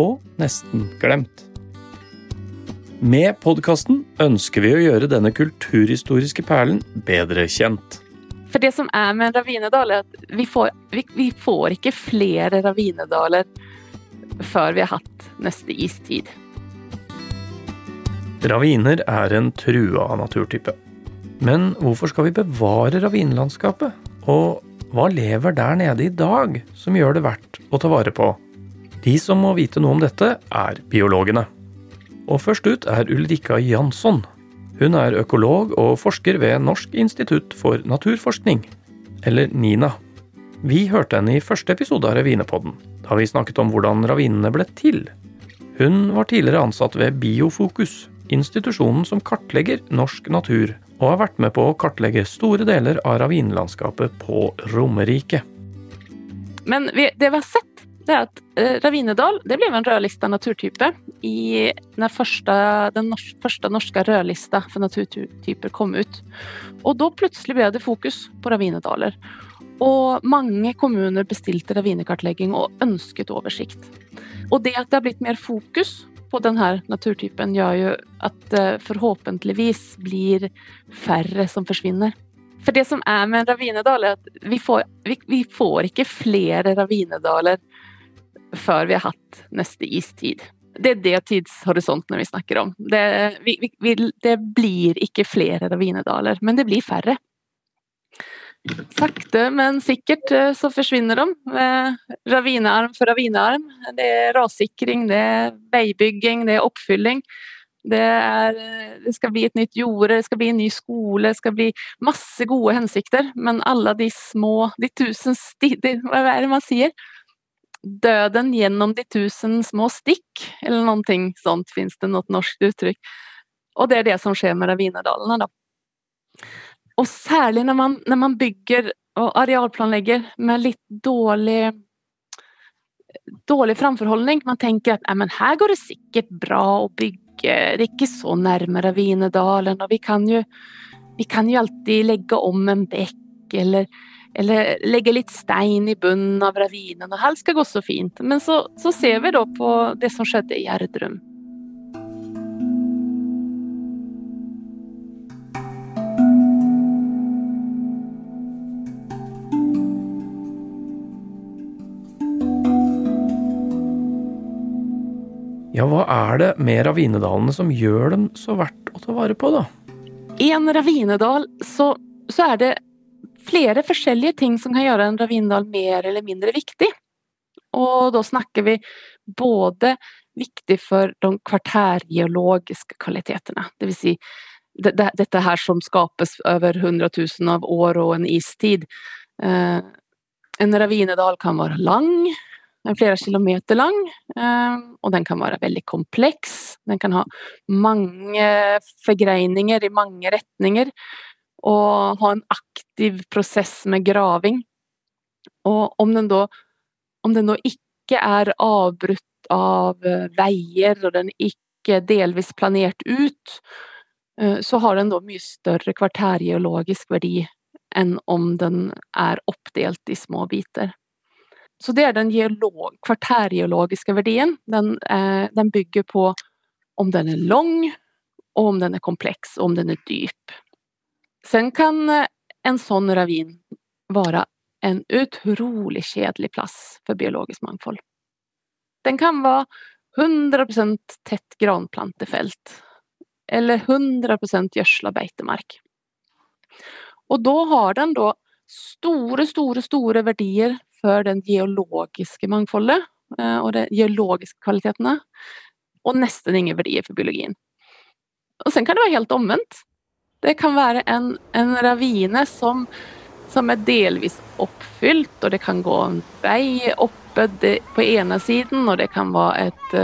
og nesten glemt. Med podkasten ønsker vi å gjøre denne kulturhistoriske perlen bedre kjent. For det som er med Ravinedal, er at vi får, vi, vi får ikke flere ravinedaler før vi har hatt neste istid. Raviner er en trua naturtype. Men hvorfor skal vi bevare ravinlandskapet? Og hva lever der nede i dag som gjør det verdt å ta vare på? De som må vite noe om dette, er biologene. Og først ut er Ulrika Jansson. Hun er økolog og forsker ved Norsk institutt for naturforskning, eller NINA. Vi hørte henne i første episode av Ravinepodden, da vi snakket om hvordan ravinene ble til. Hun var tidligere ansatt ved Biofokus, institusjonen som kartlegger norsk natur, og har vært med på å kartlegge store deler av ravinlandskapet på Romerike. Men vi, det vi har sett, det er at eh, Ravinedal det ble en rødlista naturtype i den første, den første norske rødlista for naturtyper kom ut. Og da plutselig ble det fokus på ravinedaler. Og mange kommuner bestilte ravinekartlegging og ønsket oversikt. Og det at det har blitt mer fokus på denne naturtypen, gjør jo at det forhåpentligvis blir færre som forsvinner. For det som er med en ravinedal, er at vi får, vi, vi får ikke flere ravinedaler før vi har hatt neste istid. Det er det tidshorisonten vi snakker om. Det, vi, vi, det blir ikke flere ravinedaler, men det blir færre. Sakte, men sikkert eh, så forsvinner de. Eh, ravinearm for ravinearm. Det er rassikring, det er veibygging, det er oppfylling. Det, er, eh, det, skal bli et nytt jorde, det skal bli en ny skole, det skal bli masse gode hensikter. Men alle de små, de tusen sti... Hva er det man sier? Døden gjennom de tusen små stikk, eller noe sånt, fins det noe norsk uttrykk. Og det er det som skjer med ravinedalene, da. Og særlig når man, når man bygger og arealplanlegger med litt dårlig dårlig framforholdning. Man tenker at men her går det sikkert bra å bygge, det er ikke så nærme Ravinedalen. Og vi kan jo, vi kan jo alltid legge om en bekk, eller, eller legge litt stein i bunnen av ravinen, og alt skal gå så fint. Men så, så ser vi da på det som skjedde i Gjerdrum. Ja, hva er det med ravinedalene som gjør dem så verdt å ta vare på, da? I en ravinedal så, så er det flere forskjellige ting som kan gjøre en ravinedal mer eller mindre viktig. Og da snakker vi både viktig for de kvartærgeologiske kvalitetene, dvs. Si det, det, dette her som skapes over 100 000 av år og en istid. Eh, en ravinedal kan være lang, er flere kilometer lang, eh, og den kan være veldig kompleks. Den kan ha mange forgreininger i mange retninger, og ha en aktiv prosess med graving. Og om den da, om den da ikke er avbrutt av eh, veier, og den ikke delvis planert ut, eh, så har den da mye større kvartærgeologisk verdi enn om den er oppdelt i små biter. Så det er den kvartærgeologiske verdien. Den, eh, den, bygger på om den er lang, og om den er kompleks, og om den er dyp. Sen kan eh, en sånn ravin være en utrolig kjedelig plass for biologisk mangfold. Den kan være 100% tett granplantefelt, eller 100% gjødsla beitemark. Og da har den da store, store, store verdier for den geologiske mangfoldet eh, og de geologiske kvalitetene, og nesten ingen verdier for biologien. Og sen kan det være helt omvendt. Det kan være en, en ravine som, som, er delvis oppfylt, og det kan gå en vei oppe på ene siden, og det kan være et,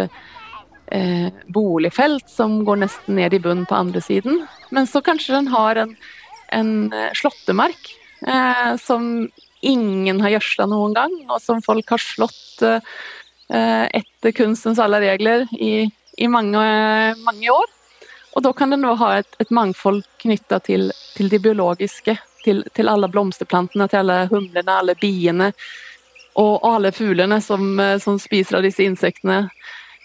eh, boligfelt som går nesten ned i bunnen på andre siden. Men så kanskje den har en, en eh, slåttemark eh, som ingen har gjødsla noen gang, og som folk har slått eh, etter kunstens alle regler i, i mange, mange, år. Og da kan den ha et, et mangfold knytta til, til, det biologiske, til, til alle blomsterplantene, til alle humlene, alle biene og alle fuglene som, eh, som spiser av disse insektene.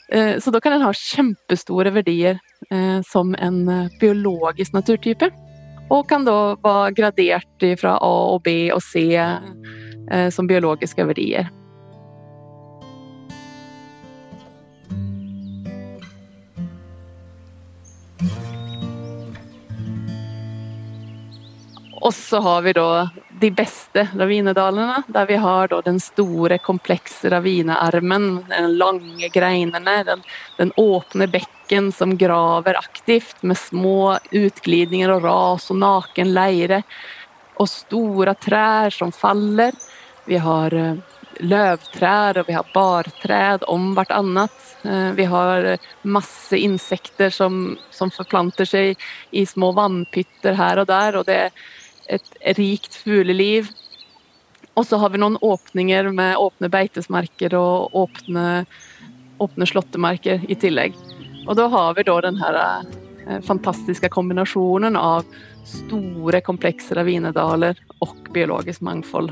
Eh, så da kan den ha kjempestore verdier eh, som en biologisk naturtype. Og kan da være gradert fra A og B og C som biologiske verdier. Og så har vi da de beste ravinedalene, der vi har den store, komplekse ravinearmen, den lange greinene, den, den, åpne bekken som graver aktivt med små utglidninger og ras og naken leire, og store trær som faller. Vi har eh, løvtrær og vi har bartrær om hvert annet. vi har masse insekter som, som forplanter seg i små vannpytter her og der. og det er et rikt fugleliv. Og så har vi noen åpninger med åpne beitesmerker og åpne, åpne slåttemerker i tillegg. Og da har vi da den eh, fantastiske kombinasjonen av store, komplekse ravinedaler og biologisk mangfold.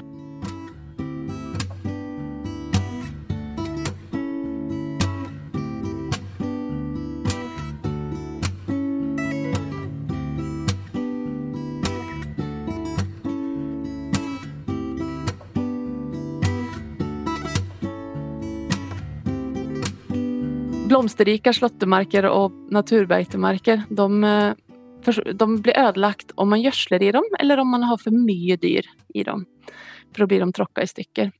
Blomsterrika slåttemarker og naturbeitemarker de, eh, de, blir ødelagt om man gjødsler i dem, eller om man har for mye dyr i dem. For å blir de tråkka i stykker.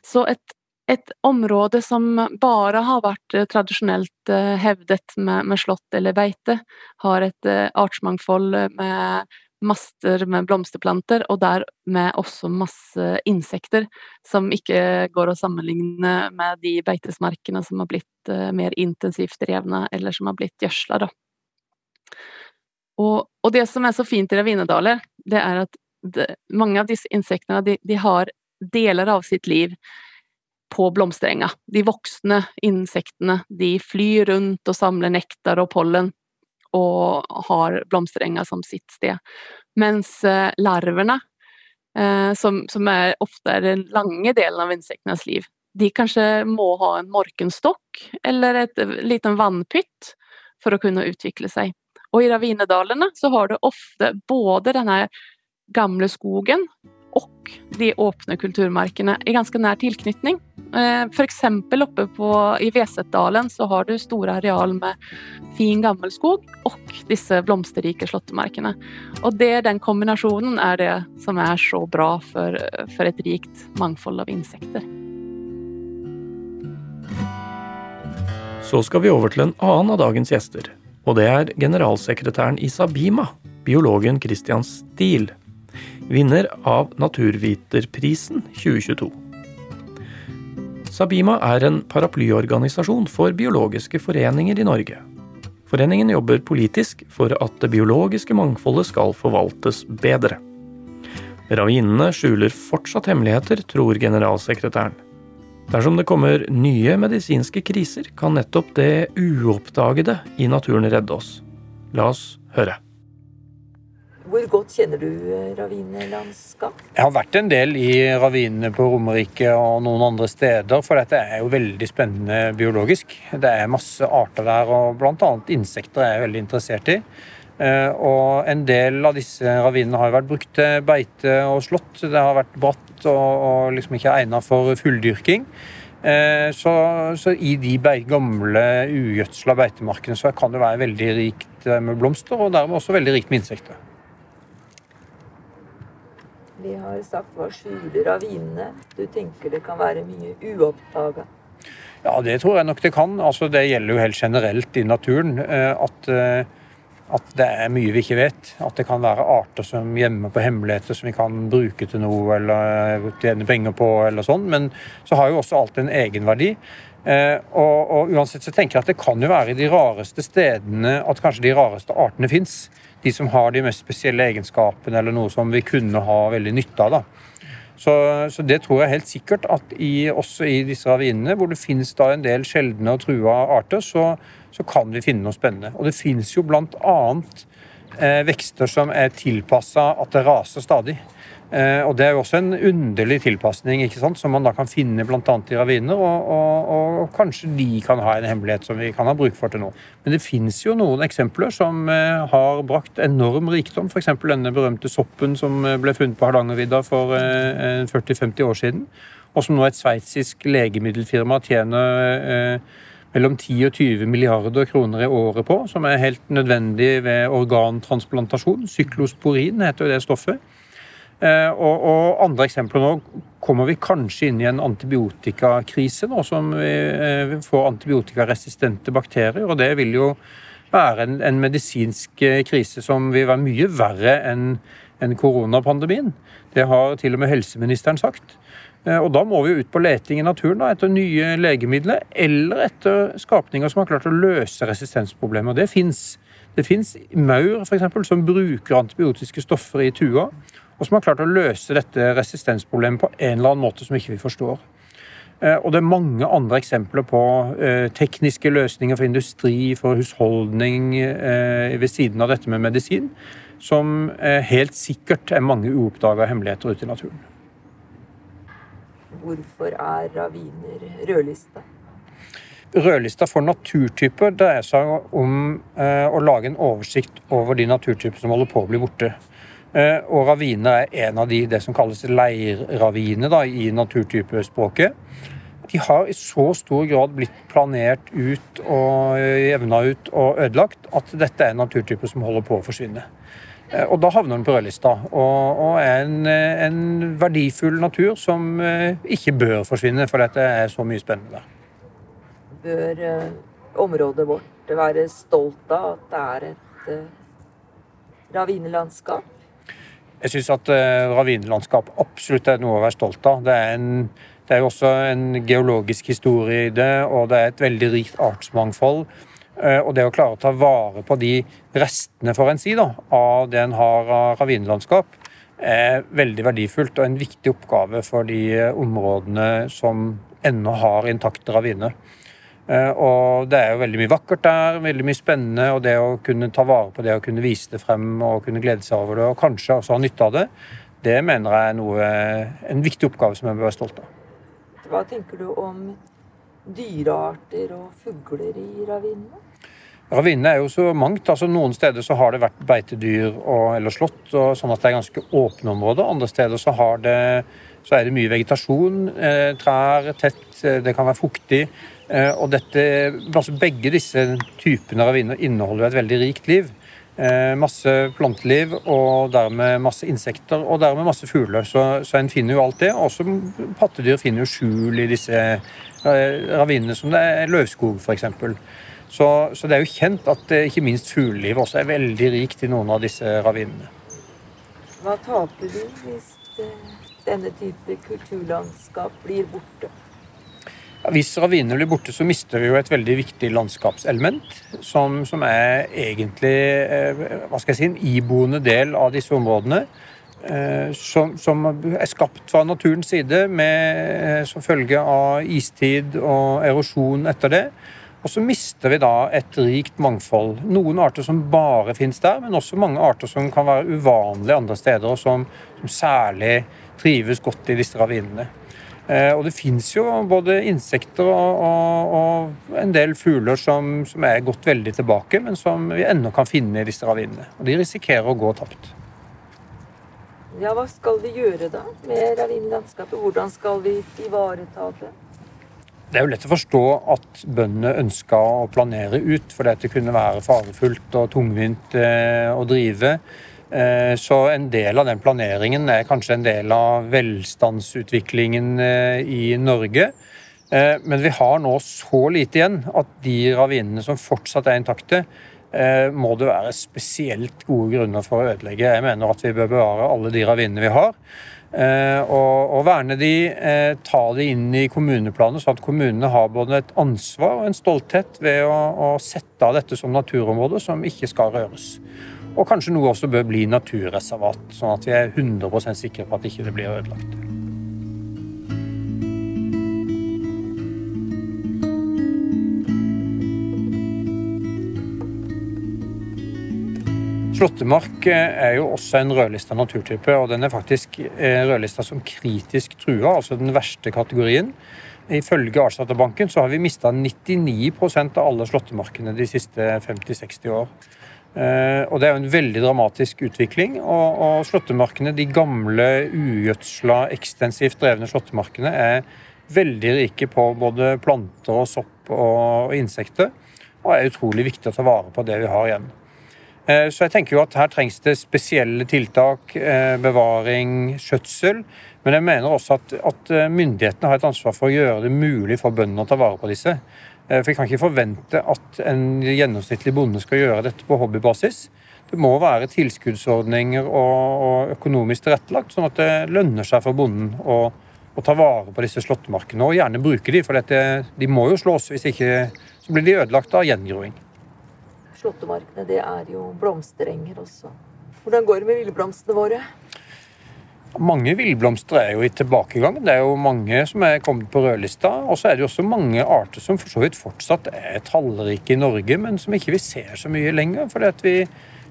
Så et, et, område som bare har vært eh, tradisjonelt eh, hevdet med, med slått eller beite, har et artsmangfold med master med blomsterplanter, og dermed også masse insekter som ikke går å sammenligne med de beitesmarkene som har blitt uh, mer intensivt drevne, eller som har blitt gjødsla. Og, og, det som er så fint i ravinedaler, det er at det, mange av disse insektene de, de har deler av sitt liv på blomsterenga. De voksne insektene de flyr rundt og samler nektar og pollen og har blomsterenga som sitt sted. Mens eh, larvene, eh, som, som er ofte er den lange delen av insektenes liv, de kanskje må ha en morkenstokk eller et liten vannpytt for å kunne utvikle seg. Og i ravinedalene så har du ofte både denne gamle skogen og de åpne kulturmarkene i ganske nær tilknytning. Eh, F.eks. oppe på, i Vesetdalen så har du store areal med fin gammelskog og disse blomsterrike slåttemarkene. Og det, den kombinasjonen er det som er så bra for, for et rikt mangfold av insekter. Så skal vi over til en annen av dagens gjester. Og det er generalsekretæren i Sabima, biologen Christian Stiel vinner av Naturviterprisen 2022. Sabima er en paraplyorganisasjon for biologiske foreninger i Norge. Foreningen jobber politisk for at det biologiske mangfoldet skal forvaltes bedre. Ravinene skjuler fortsatt hemmeligheter, tror generalsekretæren. Dersom det kommer nye medisinske kriser, kan nettopp det uoppdagede i naturen redde oss. La oss høre. Hvor godt kjenner du eh, ravinelandskap? Jeg har vært en del i ravinene på Romerike og noen andre steder, for dette er jo veldig spennende biologisk. Det er masse arter der, og bl.a. insekter er jeg veldig interessert i. Eh, og en del av disse ravinene har vært brukt til beite og slått. Det har vært bratt og, liksom ikke egnet for fulldyrking. Eh, så, så, i de gamle, ugjødsla beitemarkene så kan det være veldig rikt med blomster, og dermed også veldig rikt med insekter. Vi har sagt hva skjuler av vinene. Du tenker det kan være mye uoppdaga? Ja, det tror jeg nok det kan. Altså, det gjelder jo helt generelt i naturen. Eh, at, eh, at, det er mye vi ikke vet. At det kan være arter som gjemmer på hemmeligheter som vi kan bruke til noe eller tjene penger på. eller sånn. Men så har jo også alt en egenverdi. Eh, og, og, uansett så tenker jeg at det kan jo være i de rareste stedene at kanskje de rareste artene fins. De som har de mest spesielle egenskapene, eller noe som vi kunne ha veldig nytte av. da. Så, så, det tror jeg helt sikkert at i, også i disse ravinene, hvor det finnes da en del sjeldne og trua arter, så, så, kan vi finne noe spennende. Og det finnes jo blant annet eh, vekster som er tilpassa at det raser stadig. Eh, og Det er jo også en underlig tilpasning ikke sant, som man da kan finne bl.a. i raviner. Og, og, og, kanskje de kan ha en hemmelighet som vi kan ha bruk for til nå. Men det fins jo noen eksempler som eh, har brakt enorm rikdom. F.eks. denne berømte soppen som eh, ble funnet på Hardangervidda for 40-50 år siden. Og som nå et sveitsisk legemiddelfirma tjener mellom 10 og 20 milliarder kroner i året på, som er helt nødvendig ved organtransplantasjon. Syklosporin heter jo det stoffet. Eh, og, og, andre eksempler nå kommer vi kanskje inn i en antibiotikakrise nå, som vi eh, får antibiotikaresistente bakterier. og Det vil jo være en, en medisinsk eh, krise som vil være mye verre enn en koronapandemien. Det har til og med helseministeren sagt. Og Da må vi ut på leting i naturen da, etter nye legemidler eller etter skapninger som har klart å løse resistensproblemer. Det fins. Det fins maur for eksempel, som bruker antibiotiske stoffer i tua og som har klart å løse dette resistensproblemet på en eller annen måte som ikke vi forstår. Eh, og det er mange andre eksempler på eh, tekniske løsninger for industri, for husholdning eh, ved siden av dette med medisin, som helt sikkert er mange uoppdaga hemmeligheter ute i naturen. Hvorfor er raviner rødlista? Rødlista for naturtyper dreier seg om å lage en oversikt over de naturtyper som holder på å bli borte. Eh, og raviner er en av de det som kalles leirraviner da, i naturtypespråket. De har i så stor grad blitt planert ut og jevna ut og ødelagt at dette er en naturtyper som holder på å forsvinne. Eh, og da havner den på rødlista, og, og er en, en, verdifull natur som eh, ikke bør forsvinne, for dette er så mye spennende. Bør området vårt være stolt av at det er et ravinelandskap? Jeg syns at ravinlandskap ravinelandskap absolutt er noe å være stolt av. Det er, en, det er jo også en geologisk historie i det, og det er et veldig rikt artsmangfold. Uh, og det å klare å ta vare på de restene, for en si, da, av det en har av ravinelandskap, er veldig verdifullt og en viktig oppgave for de områdene som ennå har intakte raviner. Eh, og det er jo veldig mye vakkert der, veldig mye spennende. Og det å kunne ta vare på det og kunne vise det frem og kunne glede seg over det, og kanskje også ha nytte av det, det mener jeg er noe, en viktig oppgave som jeg bør være stolt av. Hva tenker du om dyrearter og fugler i ravinene? Ravinene er jo så mangt. altså Noen steder så har det vært beitedyr og, eller slått, og sånn at det er ganske åpne områder. Andre steder så, har det, så er det mye vegetasjon. Eh, trær tett, eh, det kan være fuktig. Eh, og dette, altså begge disse typene raviner inneholder et veldig rikt liv. Masse planteliv og dermed masse insekter og dermed masse fugler. Så, så en finner jo alt det. Også pattedyr finner jo skjul i disse ravinene, som det er løvskog f.eks. Så, så det er jo kjent at ikke minst fuglelivet også er veldig rikt i noen av disse ravinene. Hva taper du hvis denne type kulturlandskap blir borte? Hvis ravinene blir borte, så mister vi jo et veldig viktig landskapselement. Som, som er egentlig eh, hva skal jeg si, en iboende del av disse områdene. Eh, som, som er skapt fra naturens side med, eh, som følge av istid og erosjon etter det. Og så mister vi da et rikt mangfold. Noen arter som bare finnes der, men også mange arter som kan være uvanlige andre steder, og som, som særlig trives godt i disse ravinene. Eh, og det fins jo både insekter og, og, og en del fugler som, som, er gått veldig tilbake, men som vi ennå kan finne i disse ravinene. Og de risikerer å gå tapt. Ja, hva skal vi gjøre da med ravinlandskapet? Hvordan skal vi ivareta det? Det er jo lett å forstå at bøndene ønska å planere ut, for det kunne være farefullt og tungvint eh, å drive. Eh, så en del av den planeringen er kanskje en del av velstandsutviklingen eh, i Norge. Eh, men vi har nå så lite igjen at de ravinene som fortsatt er intakte, må det være spesielt gode grunner for å ødelegge. Jeg mener at vi bør bevare alle de ravinene vi har. Og, og verne de, ta de inn i kommuneplaner, sånn at kommunene har både et ansvar og en stolthet ved å, å sette av dette som naturområde som ikke skal røres. Og kanskje noe også bør bli naturreservat, sånn at vi er 100% sikre på at det ikke blir ødelagt. Slåttemark eh, er jo også en rødlista naturtype, og den er faktisk eh, rødlista som kritisk trua, altså den verste kategorien. Ifølge Artsdatabanken så har vi mista 99% av alle slåttemarkene de siste 50-60 år. Eh, og Det er jo en veldig dramatisk utvikling. Og, og slåttemarkene, de gamle, ugjødsla, ekstensivt drevne slåttemarkene, er veldig rike på både planter og sopp og, insekter. Og er utrolig viktig å ta vare på det vi har igjen. Eh, så jeg tenker jo at her trengs det spesielle tiltak, eh, bevaring, skjøtsel. Men jeg mener også at, at, myndighetene har et ansvar for å gjøre det mulig for bøndene å ta vare på disse. For Jeg kan ikke forvente at en gjennomsnittlig bonde skal gjøre dette på hobbybasis. Det må være tilskuddsordninger og, økonomisk tilrettelagt, sånn at det lønner seg for bonden å, å ta vare på disse slåttemarkene. Og gjerne bruke de, for dette, de må jo slås, hvis ikke så blir de ødelagt av gjengroing slåttemarkene, det er jo blomsterenger også. Hvordan går det med villblomstene våre? Mange villblomster er jo i tilbakegang. Det er jo mange som er kommet på rødlista. Og så er det jo også mange arter som for så vidt fortsatt er tallrike i Norge, men som ikke vi ser så mye lenger. For vi,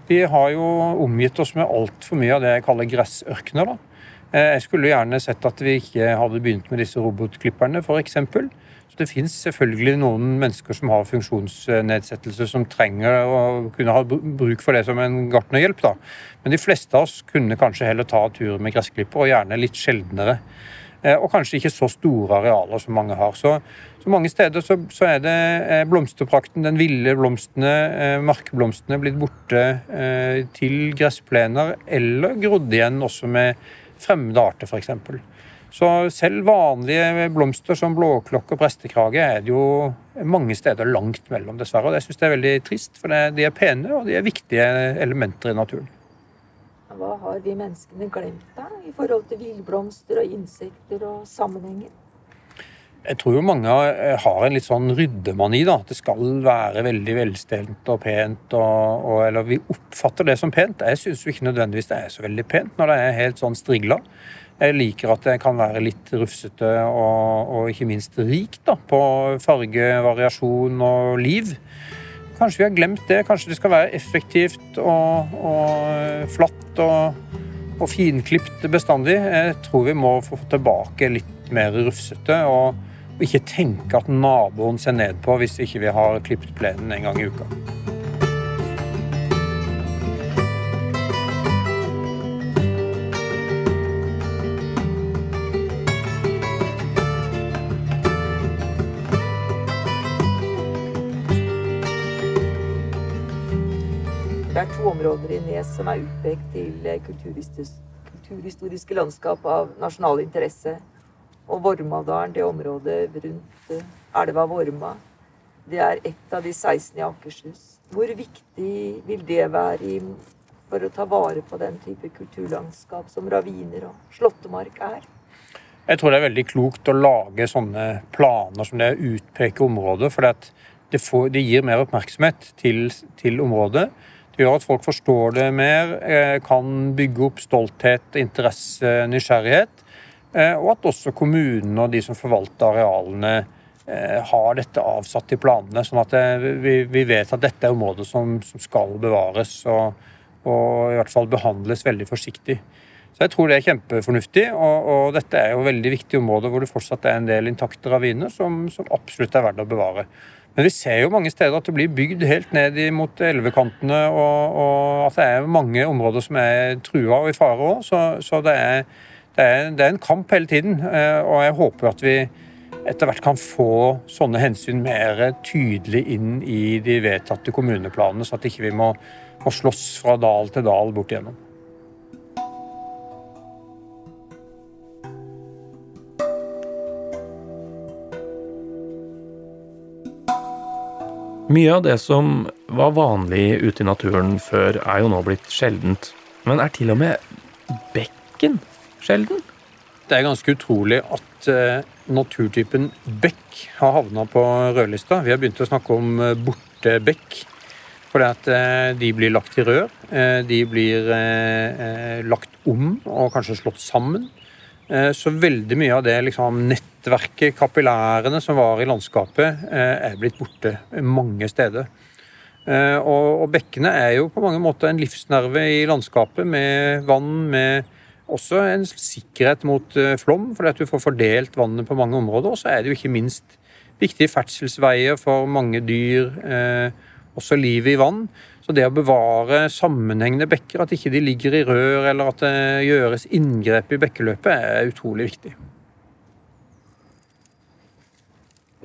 vi, har jo omgitt oss med altfor mye av det jeg kaller gressørkener. da. jeg skulle gjerne sett at vi ikke hadde begynt med disse robotklipperne, f.eks. Det finnes selvfølgelig noen mennesker som har funksjonsnedsettelse, som trenger å kunne ha bruk for det som en gartnerhjelp. Da. Men de fleste av oss kunne kanskje heller ta turen med gressklipper, og gjerne litt sjeldnere. Eh, og kanskje ikke så store arealer som mange har. Så, så mange steder så, så, er det eh, blomsterprakten, den ville blomstene, eh, markblomstene, blitt borte til gressplener, eller grodd igjen også med fremmede arter, f.eks. Så selv vanlige blomster som blåklokke og prestekrage er det jo mange steder langt mellom, dessverre. Og det syns jeg er veldig trist, for de er pene, og de er viktige elementer i naturen. Hva har vi menneskene glemt da, i forhold til villblomster og insekter og sammenhenger? Jeg tror jo mange har en litt sånn ryddemani. da, At det skal være veldig velstelt og pent. Og, og, eller vi oppfatter det som pent. Jeg syns ikke nødvendigvis det er så veldig pent når det er helt sånn strigla. Jeg liker at det kan være litt rufsete og, og ikke minst rikt på fargevariasjon og liv. Kanskje vi har glemt det. Kanskje det skal være effektivt og, og flatt og, og finklipt bestandig. Jeg tror vi må få tilbake litt mer rufsete. og ikke tenke at naboen ser ned på hvis ikke vi har klippet plenen en gang i uka. Som er utpekt til eh, kulturhistoriske landskap av nasjonal interesse. Og Vormadalen, det området rundt eh, elva Vorma, det er ett av de 16 i Akershus. Hvor viktig vil det være for å ta vare på den type kulturlandskap som raviner og slåttemark er? Jeg tror det er veldig klokt å lage sånne planer som det utpeker området. For det, det, gir mer oppmerksomhet til, til området. Gjør at folk forstår det mer, eh, kan bygge opp stolthet, interesse, nysgjerrighet. Eh, og at også kommunene og de som forvalter arealene, eh, har dette avsatt i planene. Sånn at vi, vet at dette er områder som, skal bevares og, og, i hvert fall behandles veldig forsiktig. Så jeg tror det er kjempefornuftig. Og, og dette er jo veldig viktige områder hvor det fortsatt er en del intakte raviner som, som absolutt er verdt å bevare. Men vi ser jo mange steder at det blir bygd helt ned mot elvekantene, og, og, at det er mange områder som er trua og i fare òg. Så, så det, er, det, er, det, er, en kamp hele tiden. Eh, og jeg håper at vi etter hvert kan få sånne hensyn mer tydelig inn i de vedtatte kommuneplanene, så at ikke vi ikke må, må slåss fra dal til dal bort igjennom. Mye av det som var vanlig ute i naturen før, er jo nå blitt sjeldent. Men er til og med bekken sjelden? Det er ganske utrolig at uh, naturtypen bekk har havna på rødlista. Vi har begynt å snakke om borte bortebekk. Fordi at uh, de blir lagt i rør. de blir lagt om og kanskje slått sammen. så veldig mye av det liksom, nettverket, kapillærene som var i landskapet, er blitt borte mange steder. Og, og bekkene er jo på mange måter en livsnerve i landskapet, med vann, med også en sikkerhet mot eh, flom, fordi at du får fordelt vannet på mange områder. Og så er det jo ikke minst viktige ferdselsveier for mange dyr, eh, også livet i vann. Så det å bevare sammenhengende bekker, at ikke de ligger i rør eller at det gjøres inngrep i bekkeløpet, er utrolig viktig.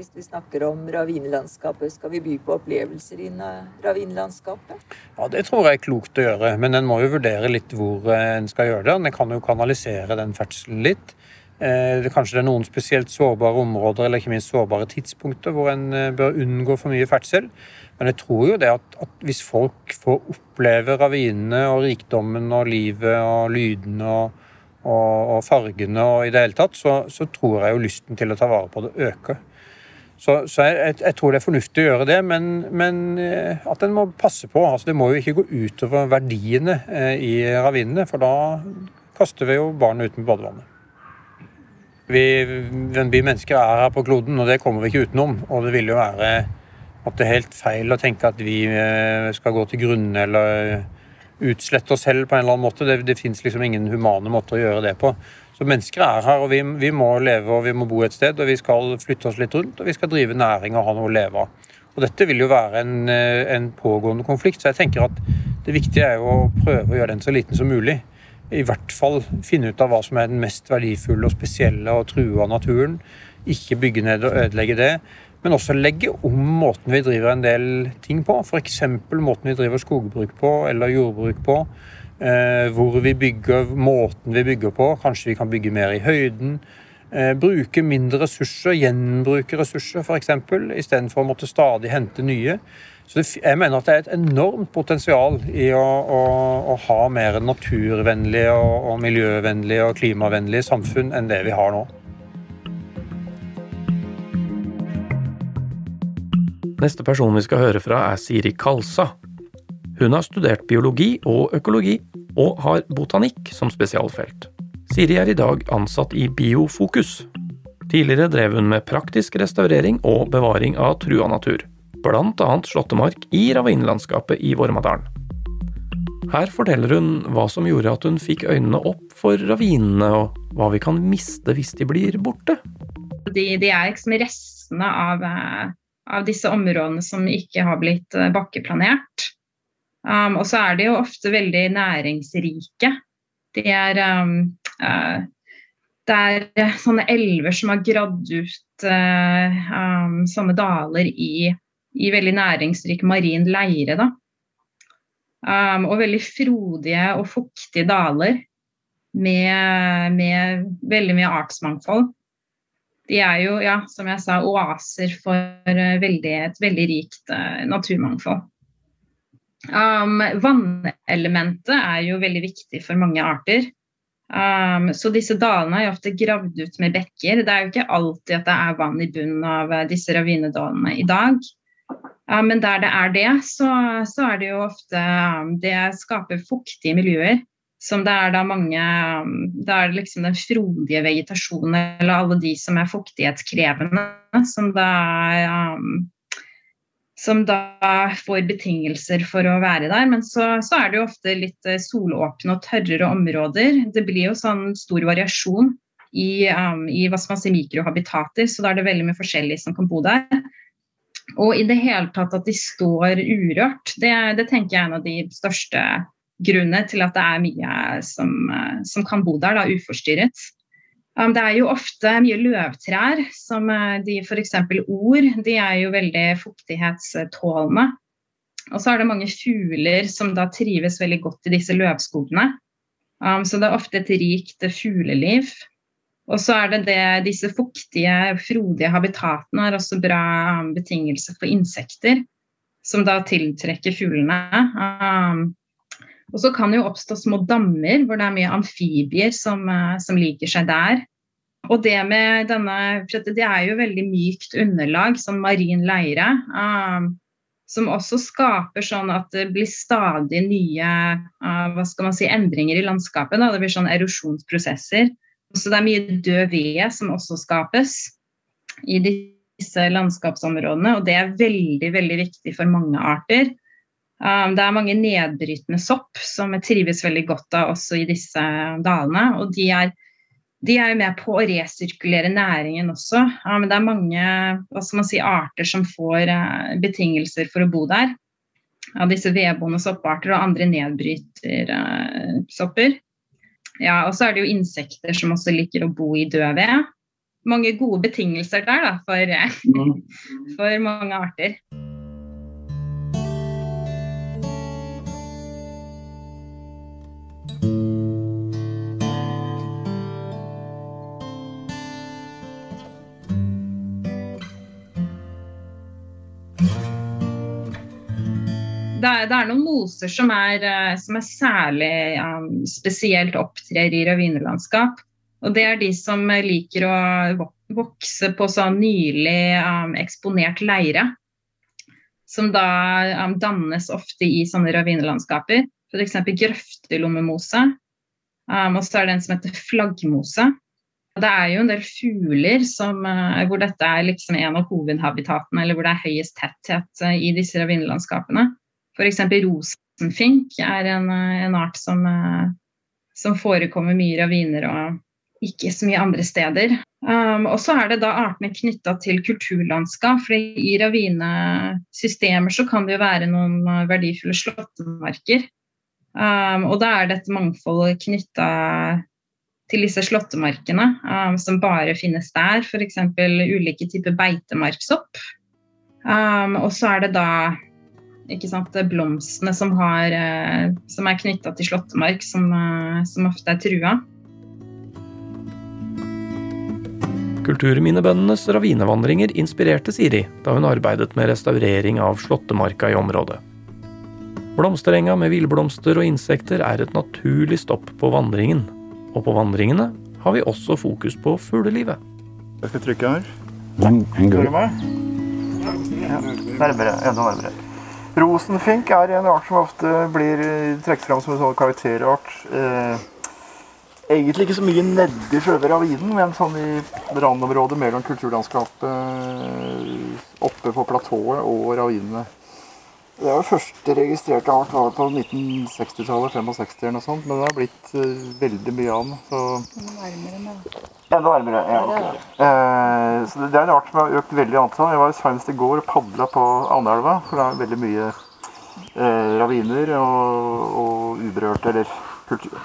Hvis vi snakker om ravinelandskapet. Skal vi by på opplevelser innen ravinelandskapet? Ja, Det tror jeg er klokt å gjøre, men en må jo vurdere litt hvor eh, en skal gjøre det. En kan jo kanalisere den ferdselen litt. Eh, kanskje det er noen spesielt sårbare områder eller ikke minst sårbare tidspunkter hvor en eh, bør unngå for mye ferdsel. Men jeg tror jo det at, at hvis folk får oppleve ravinene og rikdommen og livet og lydene og, og, og fargene og i det hele tatt, så, så tror jeg jo lysten til å ta vare på det øker. Så, så jeg, jeg, tror det er fornuftig å gjøre det, men, men eh, at en må passe på. Altså, det må jo ikke gå utover verdiene eh, i ravinene, for da kaster vi jo barnet ut med badevannet. Vi, vi mennesker er her på kloden, og det kommer vi ikke utenom. Og det vil jo være at det er helt feil å tenke at vi eh, skal gå til grunne eller utslette oss selv på en eller annen måte. Det, det fins liksom ingen humane måter å gjøre det på. Så mennesker er her, og vi, vi, må leve og vi må bo et sted. Og vi skal flytte oss litt rundt, og vi skal drive næring og ha noe å leve av. Og dette vil jo være en, eh, en pågående konflikt, så jeg tenker at det viktige er jo å prøve å gjøre den så liten som mulig. I hvert fall finne ut av hva som er den mest verdifulle og spesielle og true av naturen. Ikke bygge ned og ødelegge det. Men også legge om måten vi driver en del ting på. F.eks. måten vi driver skogbruk på eller jordbruk på. Eh, hvor vi bygger, måten vi bygger på. Kanskje vi kan bygge mer i høyden. Eh, bruke mindre ressurser, gjenbruke ressurser f.eks., istedenfor å måtte stadig hente nye. Så jeg mener at det er et enormt potensial i å, å, å ha mer naturvennlige og, og miljøvennlige og klimavennlige samfunn enn det vi har nå. Neste person vi skal høre fra, er Siri Kalsa. Hun har studert biologi og økologi, og har botanikk som spesialfelt. Siri er i dag ansatt i Biofokus. Tidligere drev hun med praktisk restaurering og bevaring av trua natur, blant annet slåttemark i ravinlandskapet i Vormadalen. Her forteller hun hva som gjorde at hun fikk øynene opp for ravinene, og hva vi kan miste hvis de blir borte. De, de er liksom restene av, eh, av, disse områdene som ikke har blitt eh, bakkeplanert. Um, og så er de jo ofte veldig næringsrike. De er, um, uh, det er sånne elver som har gradd ut uh, um, sånne daler i, i, veldig næringsrik marin leire. Da. Um, og veldig frodige og fuktige daler med, med veldig mye artsmangfold. De er jo, ja, som jeg sa, oaser for veldig, et veldig rikt uh, naturmangfold. Um, vannelementet er jo veldig viktig for mange arter. Um, så disse dalene er ofte gravd ut med bekker. Det er jo ikke alltid at det er vann i bunnen av eh, disse ravinedalene i dag. Um, men der det er det, så, så er det jo ofte um, Det skaper fuktige miljøer. Som det er da mange um, Det er liksom den frodige vegetasjonen eller alle de som er fuktighetskrevende, som da um, som da får betingelser for å være der. Men så, så er det jo ofte litt eh, solåpne og tørrere områder. Det blir jo sånn stor variasjon i, um, i hva skal man si, mikrohabitater, så da er det veldig mye forskjellig som kan bo der. Og i det hele tatt at de står urørt, det, det tenker jeg er en av de største grunnene til at det er mye som, eh, som kan bo der, da, uforstyrret. Um, det er jo ofte mye løvtrær, som eh, de f.eks. ord. De er jo veldig fuktighetstålende. Og så er det mange fugler som da trives veldig godt i disse løvskogene. Um, så det er ofte et rikt fugleliv. Og så er det, det disse fuktige, frodige habitatene er også bra um, betingelser for insekter, som da tiltrekker fuglene. Og så kan det jo oppstå små dammer hvor det er mye amfibier som, eh, som liker seg der. Og det med denne For det er jo veldig mykt underlag, sånn marin leire. Um, som også skaper sånn at det blir stadig nye uh, hva skal man si, endringer i landskapet. Da. Det blir sånn erosjonsprosesser. Så det er mye død ved som også skapes i disse landskapsområdene. Og det er veldig, veldig viktig for mange arter. Um, det er mange nedbrytende sopp som trives veldig godt av også i disse dalene. Og de er de er jo med på å resirkulere næringen også. Men um, det er mange si, arter som får uh, betingelser for å bo der. Av ja, disse vedboende sopparter og andre nedbrytersopper. Uh, ja, og så er det jo insekter som også liker å bo i død ved. Mange gode betingelser der da, for, mm. for mange arter. Det er, det er, noen moser som er, eh, som er særlig um, spesielt opptrer i ravinelandskap. Og det er de som liker å vokse på sånn nylig um, eksponert leire. Som da um, dannes ofte i sånne ravinelandskaper. F.eks. grøftelommemose. Um, og så er det en som heter flaggmose. Det er jo en del fugler som, uh, hvor dette er liksom en av hovedhabitatene, eller hvor det er høyest tetthet uh, i disse ravinelandskapene. F.eks. rosenfink er en, en art som, eh, som, forekommer mye i raviner og ikke så mye andre steder. Um, og så er det da artene knytta til kulturlandskap. for I ravinesystemer så kan det jo være noen eh, verdifulle slåttemarker. Um, og da er det et mangfold knytta til disse slåttemarkene um, som bare finnes der. F.eks. ulike typer beitemarksopp. Um, og så er det da blomstene som, har, eh, som er knytta til slåttemark, som, eh, som, ofte er trua. Kulturminnebøndenes ravinevandringer inspirerte Siri da hun arbeidet med restaurering av slåttemarka i området. Blomsterenga med villblomster og insekter er et naturlig stopp på vandringen. Og på vandringene har vi også fokus på fuglelivet. Jeg skal trykke her. Hører du meg? Ja. Nærmere. Enda nærmere. Rosenfink er en art som ofte blir eh, trukket fram som en sånn karakterart. Eh, egentlig ikke så mye nedi selve ravinen, men sånn i randområdet mellom kulturlandskapet eh, oppe på platået og ravinene. Det er jo første registrerte art var på 1960-tallet, 65 eller noe sånt, men det har blitt uh, veldig mye av den. Så... Enda nærmere. Ja, okay. uh, så det er en art som har økt veldig i antall. Jeg var senest i går og padla på Andelva, for det er veldig mye uh, raviner og, og uberørte eller kultur,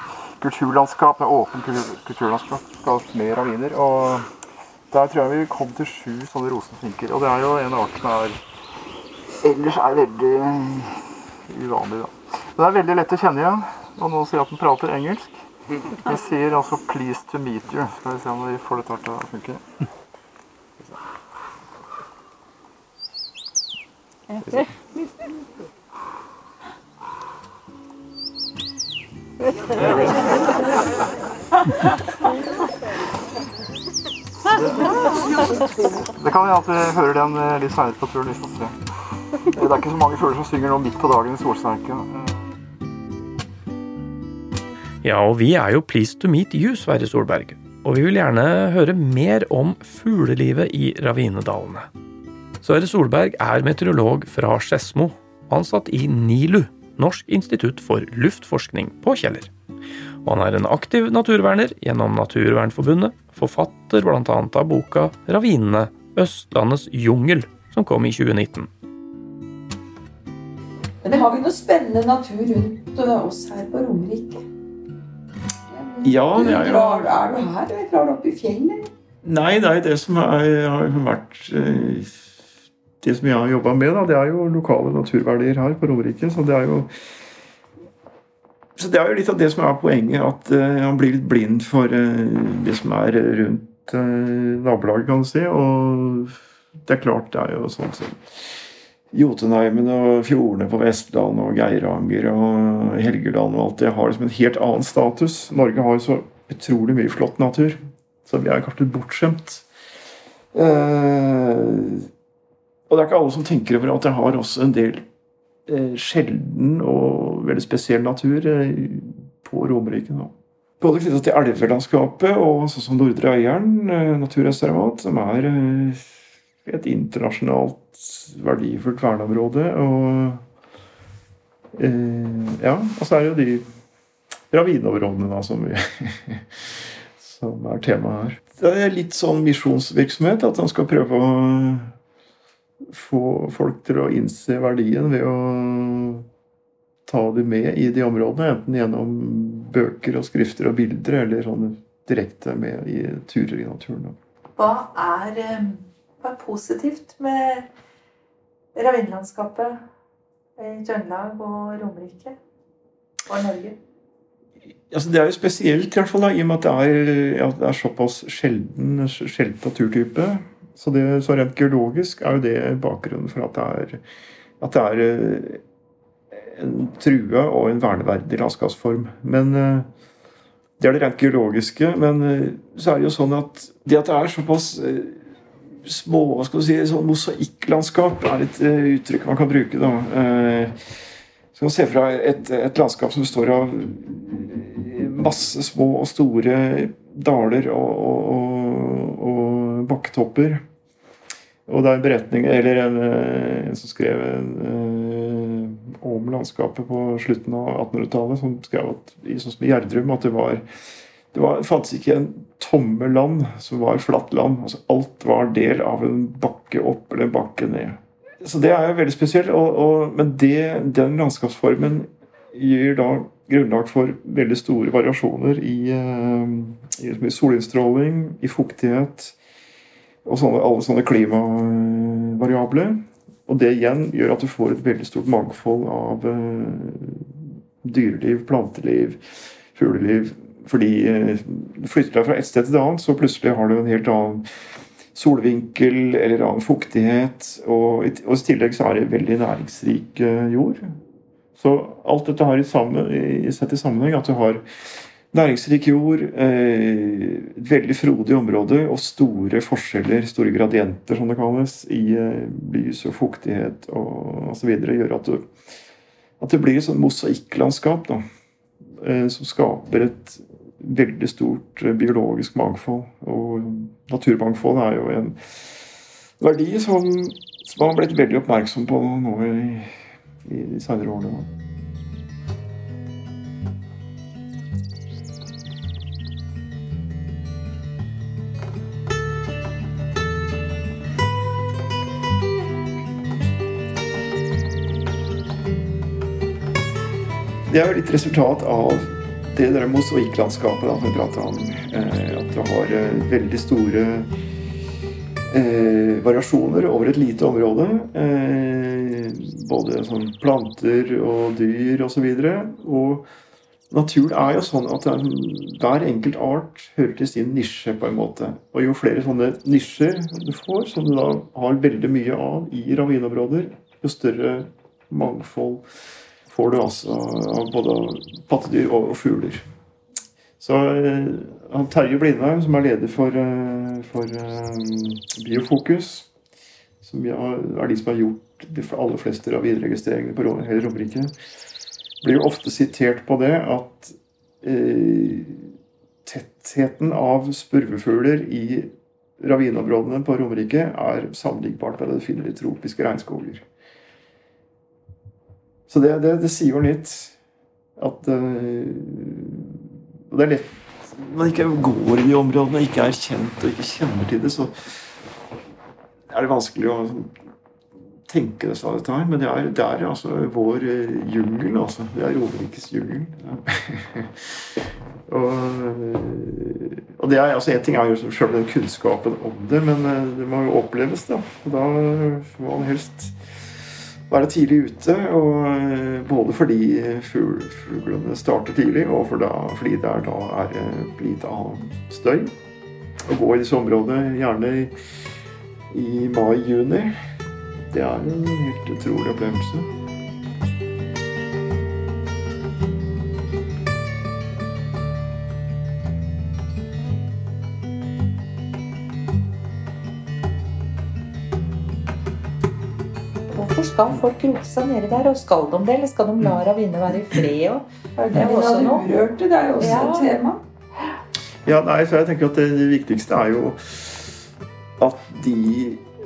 kulturlandskap med åpent kulturlandskap med raviner. Og der tror jeg vi kom til sju sånne rosenfinker. Og det er jo en art som er ellers er veldig uvanlig. da. Det er veldig lett å kjenne igjen. Og nå sier jeg at den prater engelsk. Vi sier altså 'please to meet you'. Skal vi se om vi får dette til å funke. Det kan hende at vi hører den eh, litt seinere på turen. Det er ikke så mange fugler som synger nå midt på dagen i solsterken. Ja, og vi er jo pleased to meet you, Sverre Solberg. Og vi vil gjerne høre mer om fuglelivet i ravinedalene. Sverre Solberg er meteorolog fra Skedsmo, ansatt i NILU, Norsk institutt for luftforskning på Kjeller. Og han er en aktiv naturverner gjennom Naturvernforbundet, forfatter bl.a. av boka 'Ravinene Østlandets jungel', som kom i 2019. Men det har vi noe spennende natur rundt eh, oss her på Romerike. Ja, ja, ja. Er du her, eller drar du opp i fjellet? Nei, nei, det som er, har vært eh, Det som jeg har jobba med, da, det er jo lokale naturverdier her på Romerike. Så det er jo så det er jo litt av det som er poenget, at uh, han blir litt blind for det som er rundt nabolaget, kan du si. Og det er klart, det er jo sånn som Jotunheimen og fjordene på Vestland og Geiranger og Helgeland og alt det har liksom en helt annen status. Norge har så utrolig mye flott natur, så vi er kanskje bortskjemt. Eh, og det er ikke alle som tenker over at jeg har også en del eh, sjelden og veldig spesiell natur eh, på Romerike nå. Både knyttet til elvelandskapet og sånn som Nordre Øyeren eh, naturreservat, som er eh, et internasjonalt verdifullt verneområde. Og eh, ja, og så er det jo de ravineområdene da, som, vi, som er temaet her. Det er litt sånn misjonsvirksomhet, at han skal prøve å få folk til å innse verdien ved å ta dem med i de områdene, enten gjennom bøker og skrifter og bilder, eller sånn direkte med i turer i naturen. Hva er er positivt med ravinlandskapet i Trøndelag og Romerike og Norge? Altså, det er jo spesielt, i hvert fall da, i og med at det er, at det er såpass sjelden, sjelden naturtype. Så, det, så rent geologisk er jo det bakgrunnen for at det er, at det er eh, en trua og en verneverdig landskapsform. Men eh, det er det rent geologiske. Men eh, så er det jo sånn at det at det er såpass små hva skal du si, sånn Mosaikklandskap er et uh, uttrykk man kan bruke. da. Uh, så man ser fra et, et, landskap som består av masse små og store daler og, og, og, og bakketopper. Og det er en beretning, eller en, eh, en som skrev en, om landskapet på slutten av 1800-tallet, som skrev at, sånn som i Gjerdrum at det var det var, fantes ikke en tomme land som var flatt land. Altså, alt var del av en bakke opp eller en bakke ned. Så det er jo veldig spesielt. Og, og, men det, den landskapsformen gir da grunnlag for veldig store variasjoner i, i, i solinnstråling, i fuktighet og sånne, alle sånne klimavariabler. Og det igjen gjør at du får et veldig stort mangfold av uh, dyreliv, planteliv, fugleliv fordi eh, du flytter deg fra et sted til et annet, så plutselig har du en helt annen solvinkel eller annen fuktighet. Og, og i tillegg så er det veldig næringsrik eh, jord. Så alt dette har sett i sammenheng at du har næringsrik jord, eh, veldig frodig område og store forskjeller, store gradienter som det kalles, i eh, lys og fuktighet og osv. gjør at, du, at det blir et sånn mosaikklandskap da, eh, som skaper et veldig stort eh, biologisk mangfold. Og naturmangfold er jo en verdi som, man har blitt veldig oppmerksom på nå i, i de senere årene. Det er jo litt resultat av det der mosaikklandskapet som vi prater om, eh, at du har eh, veldig store eh, variasjoner over et lite område. Eh, både sånn planter og dyr osv. Og, så og naturen er jo sånn at hver enkelt art hører til sin nisje, på en måte. Og jo flere sånne nisjer du får, som du da har veldig mye av i ravineområder, jo større mangfold får du altså av både pattedyr og, fugler. Så uh, Terje Blindheim, som er leder for, uh, for uh, Biofokus, som er de som har gjort de aller fleste av videregistreringene på hele Romerike, blir jo ofte sitert på det at tettheten av spurvefugler i ravineområdene på Romerike er sammenlignbart med det du finner i tropiske regnskoger. Så det, det, det sier jo litt at uh, Og det er lett Når man ikke går i de områdene ikke er kjent og ikke kjenner til det, så er det vanskelig å tenke av dette her. Men det er, det er altså vår uh, jungel, altså. Det er Romerikes jungel. og, og, det er, altså En ting er jo sjøl den kunnskapen om det, men det må jo oppleves, da. Og da må man helst være tidlig ute. Og eh, både fordi fuglene starter tidlig, og for da, fordi det er da er lite annen støy. Å gå i disse områdene gjerne i mai-juni. det er en helt utrolig opplevelse. Skal folk rote seg nedi der, og skal de det? Eller skal de la ravine være i fred? Og... Det er også også noe. urørte, det er jo også Ja. et tema. Ja, nei, så jeg tenker at det, det viktigste er jo at de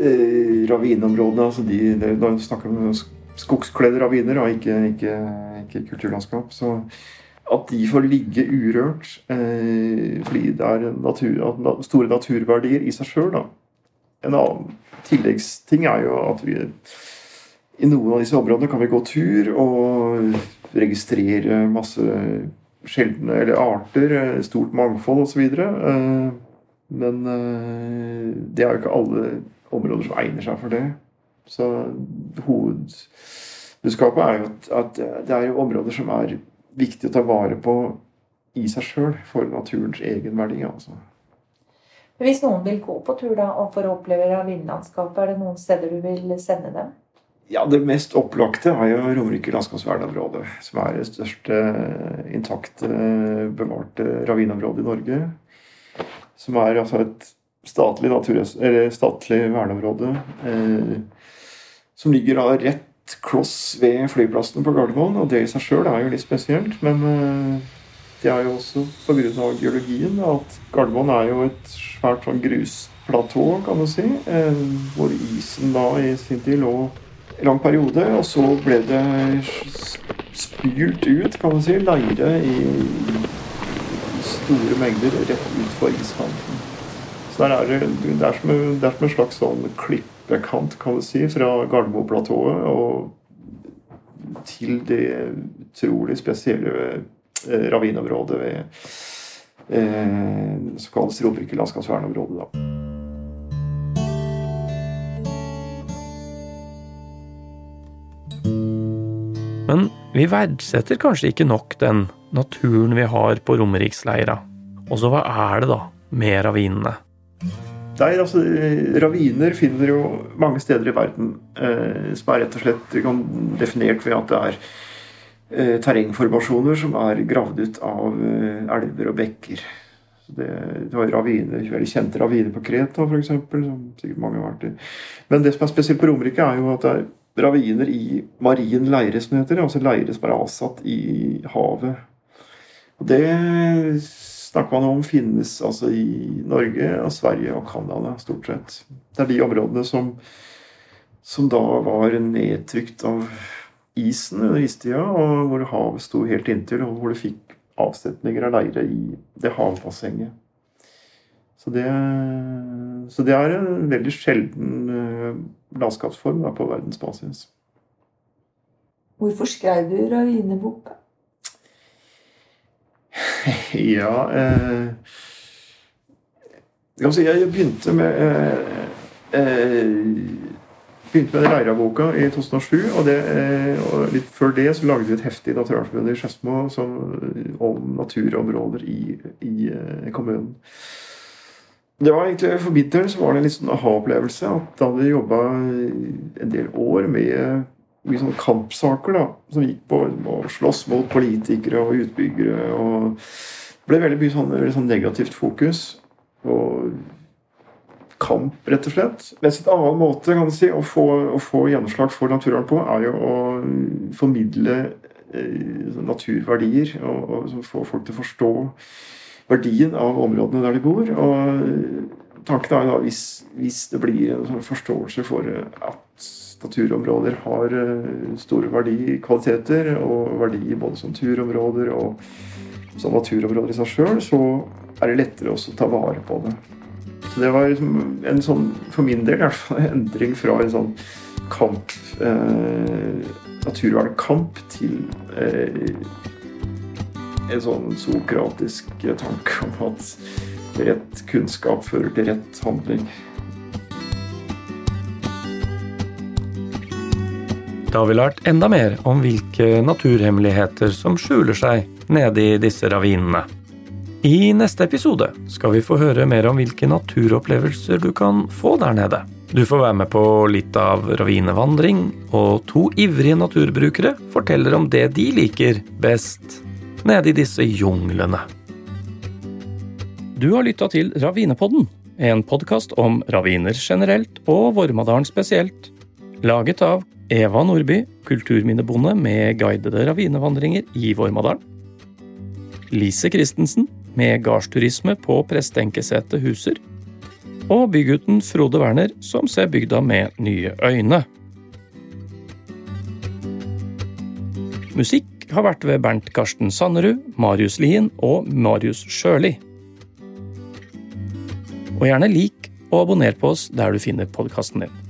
eh, ravineområdene altså de, det, Da snakker vi om skogskledde raviner, og ikke, ikke, ikke kulturlandskap. Så at de får ligge urørt eh, fordi det er natur, store naturverdier i seg sjøl. En annen tilleggsting er jo at vi i noen av disse områdene kan vi gå tur og registrere masse sjeldne eller arter, eh, stort mangfold osv. Men eh, det er jo ikke alle områder som egner seg for det. Så hovedbudskapet er jo at det er jo områder som er viktig å ta vare på i seg sjøl, for naturens egen verdi. altså. Hvis noen vil gå på tur da, og for å oppleve villlandskapet, er det noen steder du vil sende dem? Ja, Det mest opplagte er jo Romerike landskapsvernområde, som er det største intakte, bevarte ravineområdet i Norge. Som er altså et statlig, statlig verneområde. Eh, som ligger da rett kloss ved flyplassen på Gardermoen. Og det i seg sjøl er jo litt spesielt, men eh, det er jo også pga. geologien at Gardermoen er jo et svært sånn grusplatå, kan du si, eh, hvor isen da i sin tid lå lang periode, og så ble det spylt ut, kan man si, leire i store mengder rett utfor iskanten. Så der er det, det, er som, en- det er som en slags sånn klippekant, kan du si, fra Gardermoen-platået og til det utrolig spesielle ravinområdet ravineområdet ved eh, som kalles Romerike. Men vi verdsetter kanskje ikke nok den naturen vi har på Romeriksleira. Og så hva er det da med ravinene? Nei, altså, Raviner finner jo mange steder i verden eh, som er rett og slett definert ved at det er eh, terrengformasjoner som er gravd ut av eh, elver og bekker. Det, det var raviner, veldig kjente raviner på Kreta f.eks., som sikkert mange har vært i. Men det som er spesielt på Romerike, er jo at det er raviner i marin leire, som det heter. Altså leire som er avsatt i havet. Og det snakker man om finnes altså i Norge, og Sverige og Canada, stort sett. Det er de områdene som, som da var nedtrykt av isen under istida, og hvor havet sto helt inntil, og hvor du fikk avsetninger av leire i det havbassenget. Så det, så det er en veldig sjelden eh, landskapsform da, på verdensbasis. Hvorfor skrev du ravineboka? Ja eh, si Jeg begynte med eh, eh, Begynte med den Leira-boka i 2007. Og, det, eh, og litt før det så lagde vi et heftig naturarbeid i Skedsmo om naturområder i, i eh, kommunen. Det var egentlig For min del så var det en litt sånn aha-opplevelse. At da hadde vi jobba en del år med mye sånne kampsaker da, som gikk på å slåss mot politikere og utbyggere. og Det ble veldig mye sånn, veldig sånn negativt fokus. Og kamp, rett og slett. Mens en annen måte kan si, å, få, å få gjennomslag for naturvern på, er jo å formidle eh, naturverdier. Og, og få folk til å forstå verdien av områdene der de bor. Og tanken er da hvis, hvis det blir en sånn forståelse for at naturområder har eh, store verdikvaliteter og verdi både som turområder og som naturområder i seg sjøl, så er det lettere også å ta vare på det. Så det var liksom en sånn, for min del i hvert fall, en endring fra en sånn kamp eh, Naturvernkamp til eh, en sånn sokratisk tanke om at rett kunnskap fører til rett handling. Da har vi lært enda mer om hvilke naturhemmeligheter som skjuler seg nede i disse ravinene. I neste episode skal vi få høre mer om hvilke naturopplevelser du kan få der nede. Du får være med på litt av ravinevandring, og to ivrige naturbrukere forteller om det de liker best nede i disse junglene. Du har lytta til Ravinepodden, en podkast om raviner generelt og Vormadalen spesielt. Laget av Eva Nordby, kulturminnebonde med guidede ravinevandringer i Vormadalen. Lise Christensen, med gardsturisme på Prestenkesetet Huser. Og bygutten Frode Werner, som ser bygda med nye øyne. Musikk har vært ved Bernt Karsten Sannerud, Marius Lien og Marius Sjøli. Og gjerne lik og abonner på oss der du finner podkasten din.